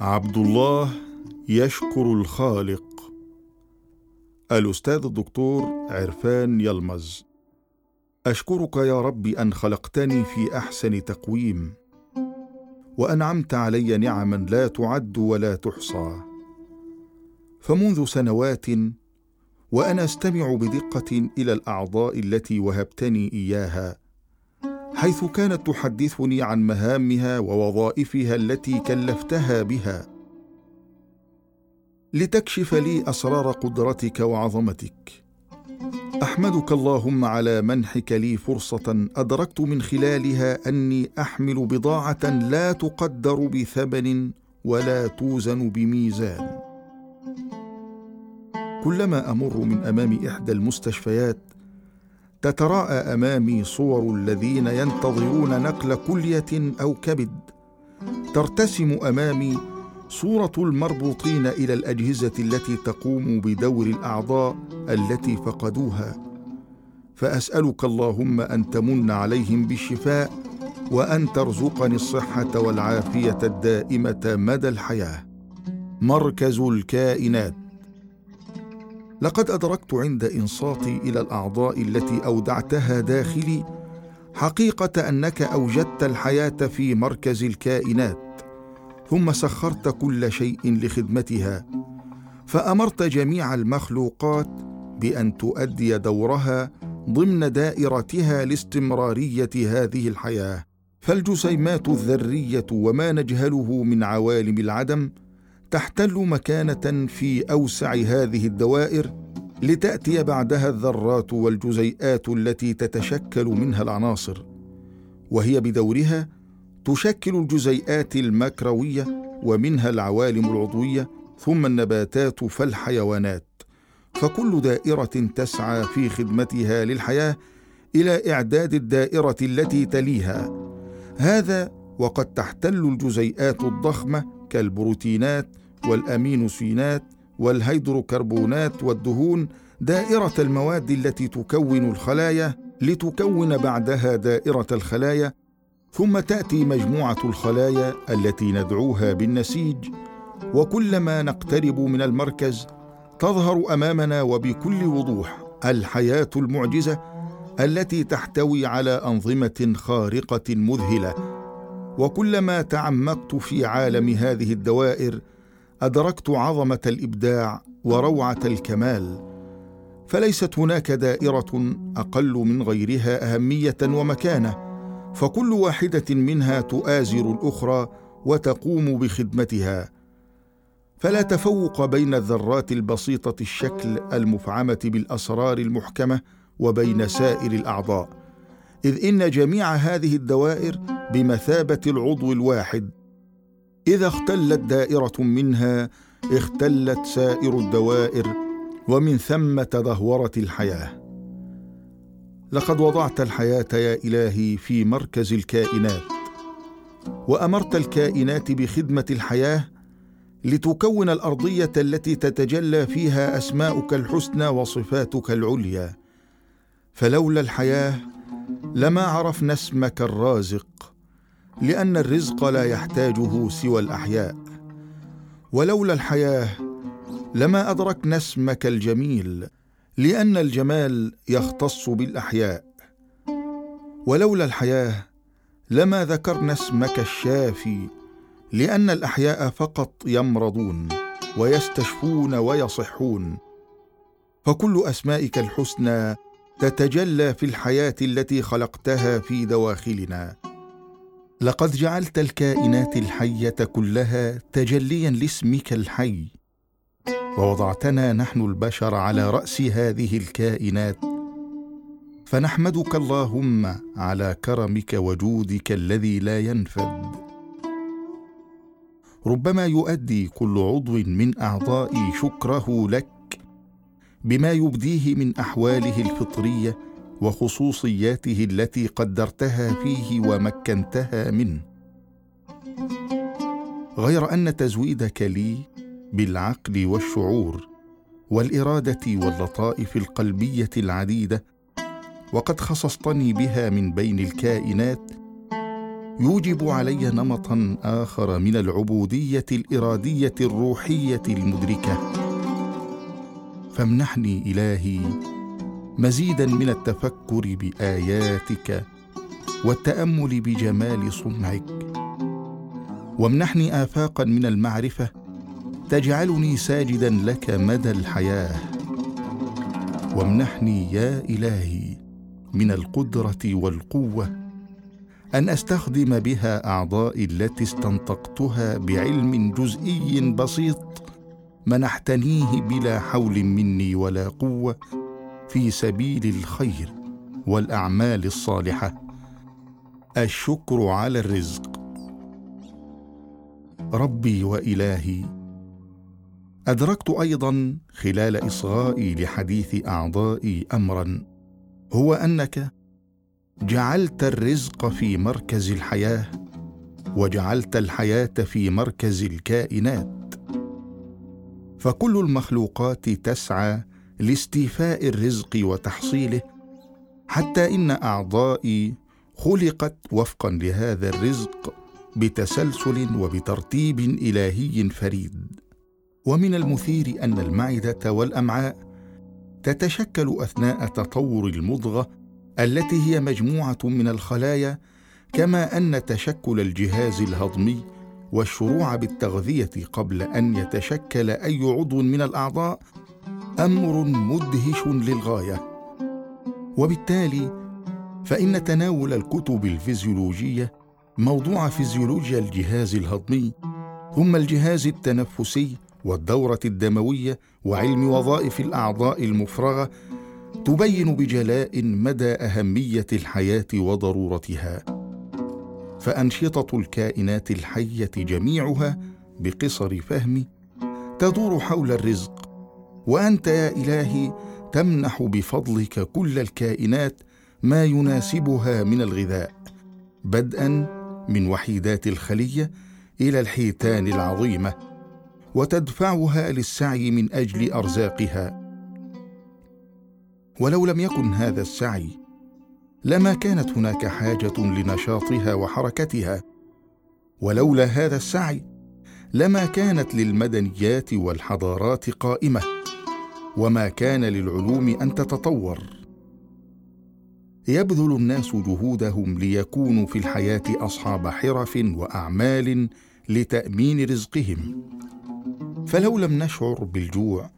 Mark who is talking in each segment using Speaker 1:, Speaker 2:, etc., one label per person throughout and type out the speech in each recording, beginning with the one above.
Speaker 1: عبد الله يشكر الخالق. الأستاذ الدكتور عرفان يلمز. أشكرك يا رب أن خلقتني في أحسن تقويم. وأنعمت علي نعما لا تعد ولا تحصى. فمنذ سنوات وأنا أستمع بدقة إلى الأعضاء التي وهبتني إياها حيث كانت تحدثني عن مهامها ووظائفها التي كلفتها بها. لتكشف لي أسرار قدرتك وعظمتك. أحمدك اللهم على منحك لي فرصة أدركت من خلالها أني أحمل بضاعة لا تقدر بثمن ولا توزن بميزان. كلما أمر من أمام إحدى المستشفيات تتراءى أمامي صور الذين ينتظرون نقل كلية أو كبد. ترتسم أمامي صورة المربوطين إلى الأجهزة التي تقوم بدور الأعضاء التي فقدوها. فأسألك اللهم أن تمن عليهم بالشفاء وأن ترزقني الصحة والعافية الدائمة مدى الحياة. مركز الكائنات. لقد أدركت عند إنصاتي إلى الأعضاء التي أودعتها داخلي حقيقة أنك أوجدت الحياة في مركز الكائنات ثم سخرت كل شيء لخدمتها فأمرت جميع المخلوقات بأن تؤدي دورها ضمن دائرتها لاستمرارية هذه الحياة. فالجسيمات الذرية وما نجهله من عوالم العدم تحتل مكانة في أوسع هذه الدوائر لتأتي بعدها الذرات والجزيئات التي تتشكل منها العناصر وهي بدورها تشكل الجزيئات المكروية ومنها العوالم العضوية ثم النباتات فالحيوانات. فكل دائرة تسعى في خدمتها للحياة إلى إعداد الدائرة التي تليها. هذا وقد تحتل الجزيئات الضخمة كالبروتينات والامينوسينات والهيدروكربونات والدهون دائرة المواد التي تكون الخلايا لتكون بعدها دائرة الخلايا ثم تأتي مجموعة الخلايا التي ندعوها بالنسيج. وكلما نقترب من المركز تظهر أمامنا وبكل وضوح الحياة المعجزة التي تحتوي على أنظمة خارقة مذهلة. وكلما تعمقت في عالم هذه الدوائر أدركت عظمة الإبداع وروعة الكمال فليست هناك دائرة أقل من غيرها أهمية ومكانة فكل واحدة منها تؤازر الأخرى وتقوم بخدمتها. فلا تفوق بين الذرات البسيطة الشكل المفعمة بالأسرار المحكمة وبين سائر الأعضاء إذ إن جميع هذه الدوائر بمثابة العضو الواحد إذا اختلت دائرة منها اختلت سائر الدوائر ومن ثم تدهورت الحياة. لقد وضعت الحياة يا إلهي في مركز الكائنات وأمرت الكائنات بخدمة الحياة لتكون الأرضية التي تتجلى فيها أسماؤك الحسنى وصفاتك العليا. فلولا الحياة لما عرفنا اسمك الرازق. لأن الرزق لا يحتاجه سوى الأحياء. ولولا الحياة لما أدركنا اسمك الجميل لأن الجمال يختص بالأحياء. ولولا الحياة لما ذكرنا اسمك الشافي لأن الأحياء فقط يمرضون ويستشفون ويصحون. فكل أسمائك الحسنى تتجلى في الحياة التي خلقتها في دواخلنا. لقد جعلت الكائنات الحية كلها تجليا لاسمك الحي. ووضعتنا نحن البشر على رأس هذه الكائنات. فنحمدك اللهم على كرمك وجودك الذي لا ينفد. ربما يؤدي كل عضو من أعضائي شكره لك بما يبديه من أحواله الفطرية وخصوصياته التي قدرتها فيه ومكنتها منه. غير أن تزويدك لي بالعقل والشعور والإرادة واللطائف القلبية العديدة وقد خصصتني بها من بين الكائنات يوجب علي نمطا آخر من العبودية الإرادية الروحية المدركة. فامنحني إلهي مزيدا من التفكر بآياتك والتأمل بجمال صنعك. وامنحني آفاقا من المعرفة تجعلني ساجدا لك مدى الحياة. وامنحني يا إلهي من القدرة والقوة أن أستخدم بها اعضائي التي استنطقتها بعلم جزئي بسيط منحتنيه بلا حول مني ولا قوة. في سبيل الخير والأعمال الصالحة. الشكر على الرزق. ربي وإلهي أدركت أيضا خلال إصغائي لحديث أعضائي امرا هو أنك جعلت الرزق في مركز الحياة وجعلت الحياة في مركز الكائنات. فكل المخلوقات تسعى لاستيفاء الرزق وتحصيله حتى إن أعضائي خلقت وفقا لهذا الرزق بتسلسل وبترتيب إلهي فريد. ومن المثير أن المعدة والأمعاء تتشكل أثناء تطور المضغة التي هي مجموعة من الخلايا كما أن تشكل الجهاز الهضمي والشروع بالتغذية قبل أن يتشكل أي عضو من الأعضاء أمر مدهش للغاية. وبالتالي فإن تناول الكتب الفيزيولوجية موضوع فيزيولوجيا الجهاز الهضمي ثم الجهاز التنفسي والدورة الدموية وعلم وظائف الأعضاء المفرغة تبين بجلاء مدى أهمية الحياة وضرورتها. فأنشطة الكائنات الحية جميعها بقصر فهمي تدور حول الرزق وأنت يا إلهي تمنح بفضلك كل الكائنات ما يناسبها من الغذاء بدءا من وحيدات الخلية إلى الحيتان العظيمة وتدفعها للسعي من أجل أرزاقها. ولو لم يكن هذا السعي لما كانت هناك حاجة لنشاطها وحركتها. ولولا هذا السعي لما كانت للمدنيات والحضارات قائمة. وما كان للعلوم أن تتطور. يبذل الناس جهودهم ليكونوا في الحياة أصحاب حرف وأعمال لتأمين رزقهم. فلو لم نشعر بالجوع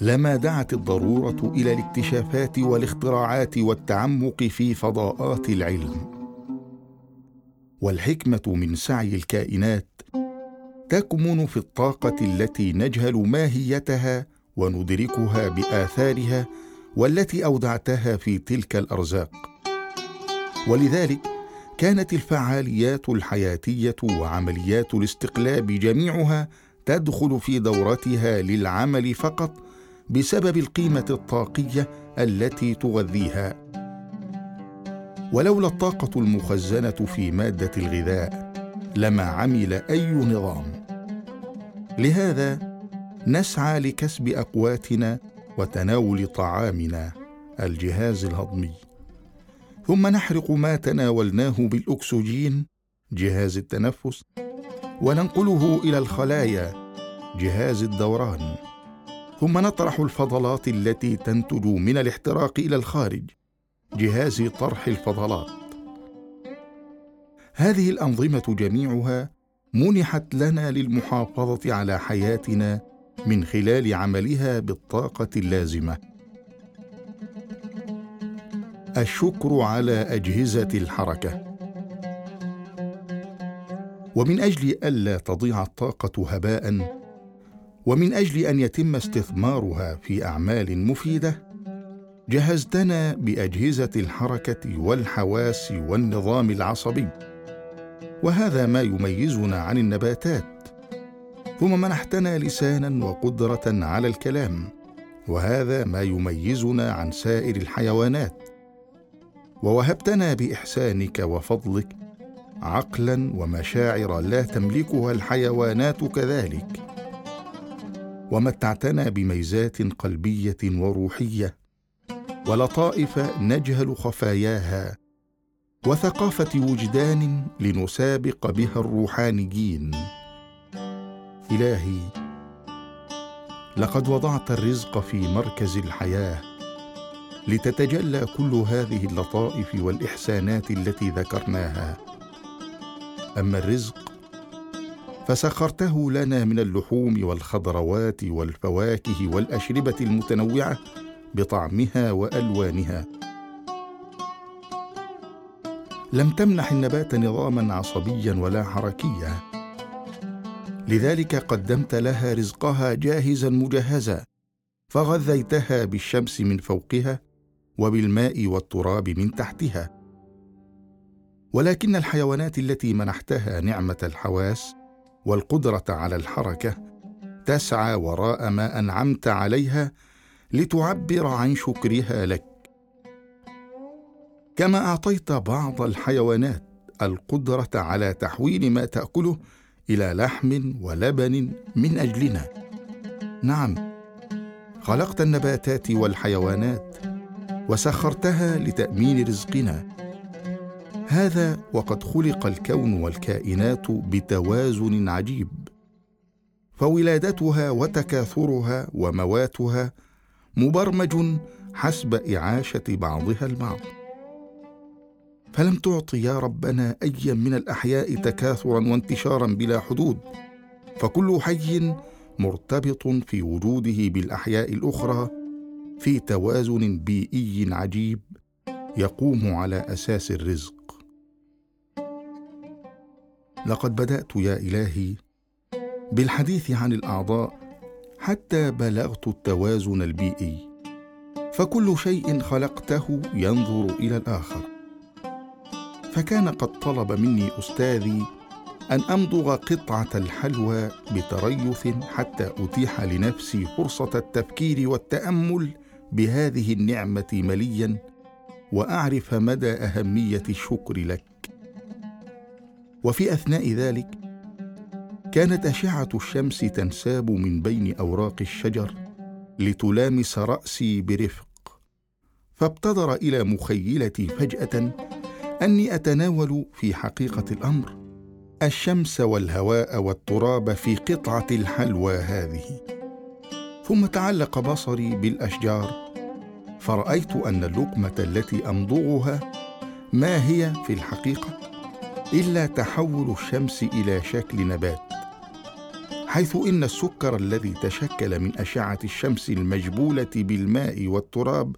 Speaker 1: لما دعت الضرورة إلى الاكتشافات والاختراعات والتعمق في فضاءات العلم. والحكمة من سعي الكائنات تكمن في الطاقة التي نجهل ماهيتها وندركها بآثارها والتي أودعتها في تلك الأرزاق. ولذلك كانت الفعاليات الحياتية وعمليات الاستقلاب جميعها تدخل في دورتها للعمل فقط بسبب القيمة الطاقية التي تغذيها. ولولا الطاقة المخزنة في مادة الغذاء لما عمل أي نظام. لهذا نسعى لكسب أقواتنا وتناول طعامنا الجهاز الهضمي. ثم نحرق ما تناولناه بالأكسجين جهاز التنفس وننقله إلى الخلايا جهاز الدوران. ثم نطرح الفضلات التي تنتج من الاحتراق إلى الخارج جهاز طرح الفضلات. هذه الأنظمة جميعها منحت لنا للمحافظة على حياتنا من خلال عملها بالطاقة اللازمة. الشكر على أجهزة الحركة. ومن أجل ألا تضيع الطاقة هباء ومن أجل أن يتم استثمارها في أعمال مفيدة جهزتنا بأجهزة الحركة والحواس والنظام العصبي. وهذا ما يميزنا عن النباتات. ثم منحتنا لسانا وقدرة على الكلام وهذا ما يميزنا عن سائر الحيوانات. ووهبتنا بإحسانك وفضلك عقلا ومشاعر لا تملكها الحيوانات كذلك. ومتعتنا بميزات قلبية وروحية ولطائف نجهل خفاياها وثقافة وجدان لنسابق بها الروحانيين. إلهي لقد وضعت الرزق في مركز الحياة لتتجلى كل هذه اللطائف والإحسانات التي ذكرناها. أما الرزق فسخرته لنا من اللحوم والخضروات والفواكه والأشربة المتنوعة بطعمها وألوانها. لم تمنح النبات نظاما عصبيا ولا حركيا. لذلك قدمت لها رزقها جاهزا مجهزا فغذيتها بالشمس من فوقها وبالماء والتراب من تحتها. ولكن الحيوانات التي منحتها نعمة الحواس والقدرة على الحركة تسعى وراء ما أنعمت عليها لتعبر عن شكرها لك. كما أعطيت بعض الحيوانات القدرة على تحويل ما تأكله إلى لحم ولبن من أجلنا. نعم خلقت النباتات والحيوانات وسخرتها لتأمين رزقنا. هذا وقد خلق الكون والكائنات بتوازن عجيب. فولادتها وتكاثرها ومواتها مبرمج حسب إعاشة بعضها البعض. فلم تعط يا ربنا ايا من الأحياء تكاثرا وانتشارا بلا حدود؟ فكل حي مرتبط في وجوده بالأحياء الأخرى في توازن بيئي عجيب يقوم على أساس الرزق. لقد بدأت يا إلهي بالحديث عن الأعضاء حتى بلغت التوازن البيئي فكل شيء خلقته ينظر إلى الآخر. فكان قد طلب مني أستاذي أن أمضغ قطعة الحلوى بتريث حتى أتيح لنفسي فرصة التفكير والتأمل بهذه النعمة مليا وأعرف مدى أهمية الشكر لك. وفي أثناء ذلك كانت أشعة الشمس تنساب من بين أوراق الشجر لتلامس رأسي برفق فابتدر إلى مخيلتي فجأة أني أتناول في حقيقة الأمر الشمس والهواء والتراب في قطعة الحلوى هذه. ثم تعلق بصري بالأشجار. فرأيت أن اللقمة التي أمضغها ما هي في الحقيقة؟ إلا تحول الشمس إلى شكل نبات. حيث إن السكر الذي تشكل من أشعة الشمس المجبولة بالماء والتراب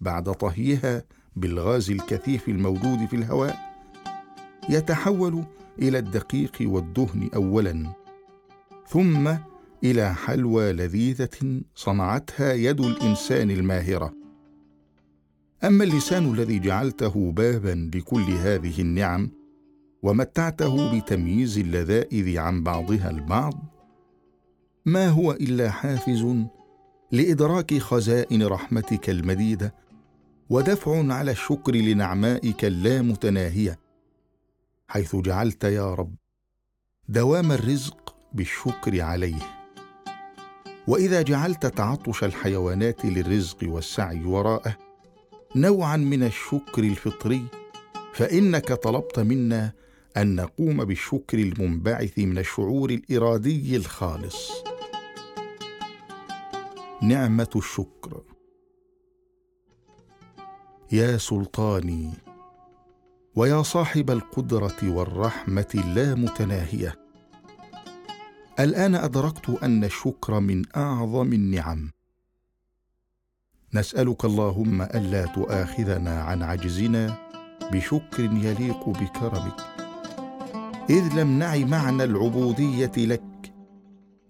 Speaker 1: بعد طهيها بالغاز الكثيف الموجود في الهواء يتحول إلى الدقيق والدهن اولا ثم إلى حلوى لذيذة صنعتها يد الإنسان الماهرة. أما اللسان الذي جعلته بابا لكل هذه النعم ومتعته بتمييز اللذائذ عن بعضها البعض ما هو إلا حافز لإدراك خزائن رحمتك المديدة ودفع على الشكر لنعمائك اللامتناهيه حيث جعلت يا رب دوام الرزق بالشكر عليه. وإذا جعلت تعطش الحيوانات للرزق والسعي وراءه نوعا من الشكر الفطري فإنك طلبت منا أن نقوم بالشكر المنبعث من الشعور الإرادي الخالص. نعمة الشكر. يا سلطاني ويا صاحب القدرة والرحمة اللامتناهيه الآن أدركت أن الشكر من أعظم النعم. نسألك اللهم ألا تؤاخذنا عن عجزنا بشكر يليق بكرمك. إذ لم نعي معنى العبودية لك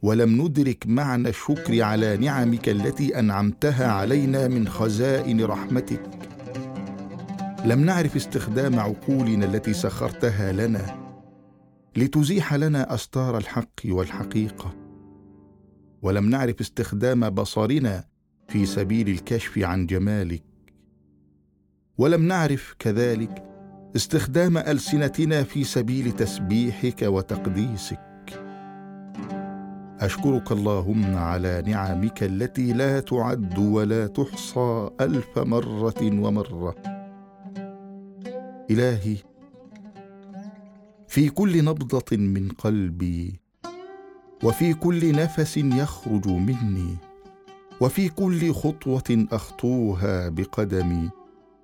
Speaker 1: ولم ندرك معنى الشكر على نعمك التي أنعمتها علينا من خزائن رحمتك. لم نعرف استخدام عقولنا التي سخرتها لنا لتزيح لنا استار الحق والحقيقة. ولم نعرف استخدام بصرنا في سبيل الكشف عن جمالك. ولم نعرف كذلك استخدام ألسنتنا في سبيل تسبيحك وتقديسك. أشكرك اللهم على نعمك التي لا تعد ولا تحصى ألف مرة ومرة. إلهي في كل نبضة من قلبي وفي كل نفس يخرج مني وفي كل خطوة أخطوها بقدمي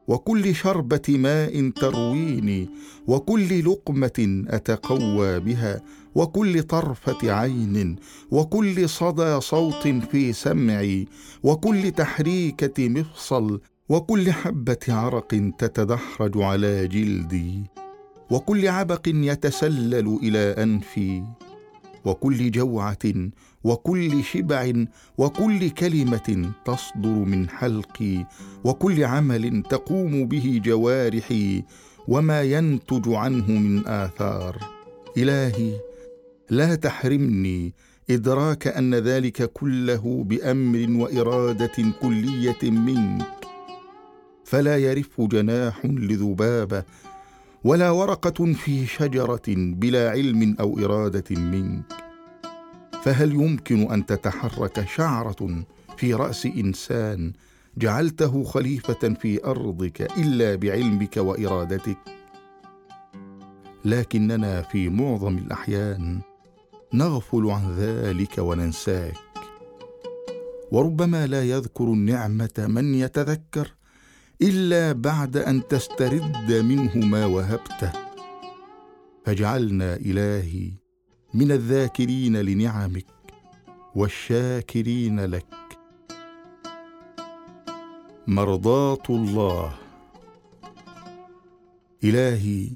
Speaker 1: وكل شربة ماء ترويني وكل لقمة أتقوى بها وكل طرفة عين وكل صدى صوت في سمعي وكل تحريكة مفصل وكل حبة عرق تتدحرج على جلدي وكل عبق يتسلل إلى أنفي وكل جوعة وكل شبع وكل كلمة تصدر من حلقي وكل عمل تقوم به جوارحي وما ينتج عنه من آثار. إلهي لا تحرمني ادراك أن ذلك كله بأمر وإرادة كلية منك. فلا يرف جناح لذبابة ولا ورقة في شجرة بلا علم أو إرادة منك. فهل يمكن أن تتحرك شعرة في رأس إنسان جعلته خليفة في أرضك إلا بعلمك وإرادتك؟ لكننا في معظم الأحيان نغفل عن ذلك وننساك. وربما لا يذكر النعمة من يتذكر إلا بعد أن تسترد منه ما وهبته فاجعلنا إلهي من الذاكرين لنعمك والشاكرين لك. مرضاة الله. إلهي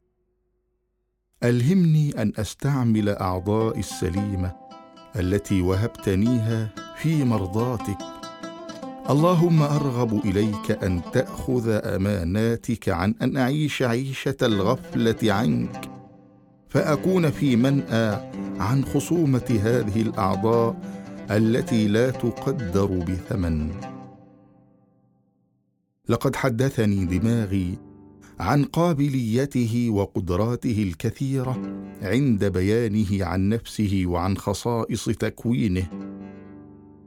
Speaker 1: ألهمني أن أستعمل اعضائي السليمة التي وهبتنيها في مرضاتك. اللهم أرغب إليك أن تأخذ أماناتك عن أن أعيش عيشة الغفلة عنك فأكون في منأى عن خصومة هذه الأعضاء التي لا تقدر بثمن. لقد حدثني دماغي عن قابليته وقدراته الكثيرة عند بيانه عن نفسه وعن خصائص تكوينه.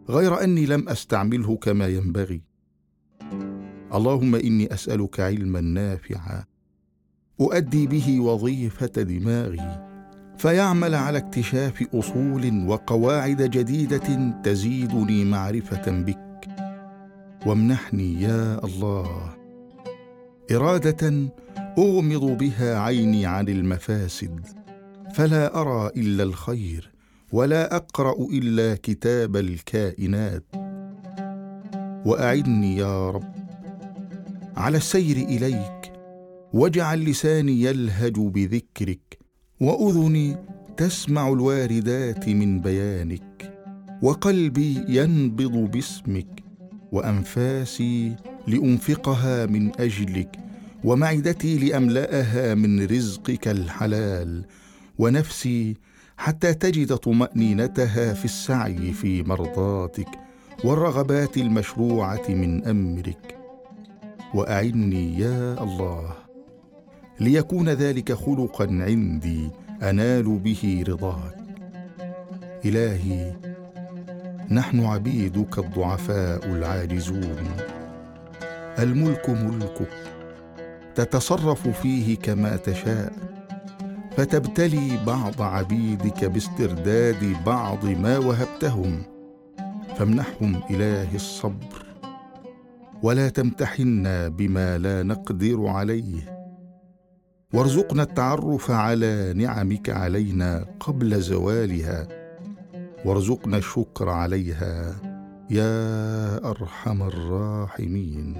Speaker 1: غير أني لم أستعمله كما ينبغي. اللهم إني أسألك علما نافعا أؤدي به وظيفة دماغي فيعمل على اكتشاف أصول وقواعد جديدة تزيدني معرفة بك. وامنحني يا الله. إرادة أغمض بها عيني عن المفاسد فلا أرى إلا الخير. ولا أقرأ إلا كتاب الكائنات. وأعني يا رب على السير إليك واجعل لساني يلهج بذكرك وأذني تسمع الواردات من بيانك وقلبي ينبض باسمك وأنفاسي لأنفقها من أجلك ومعدتي لأملأها من رزقك الحلال ونفسي حتى تجد طمأنينتها في السعي في مرضاتك والرغبات المشروعة من أمرك. وأعني يا الله ليكون ذلك خلقا عندي أنال به رضاك. إلهي نحن عبيدك الضعفاء العاجزون. الملك ملكك تتصرف فيه كما تشاء. فتبتلي بعض عبيدك باسترداد بعض ما وهبتهم فامنحهم الهي الصبر. ولا تمتحنا بما لا نقدر عليه. وارزقنا التعرف على نعمك علينا قبل زوالها. وارزقنا الشكر عليها يا أرحم الراحمين.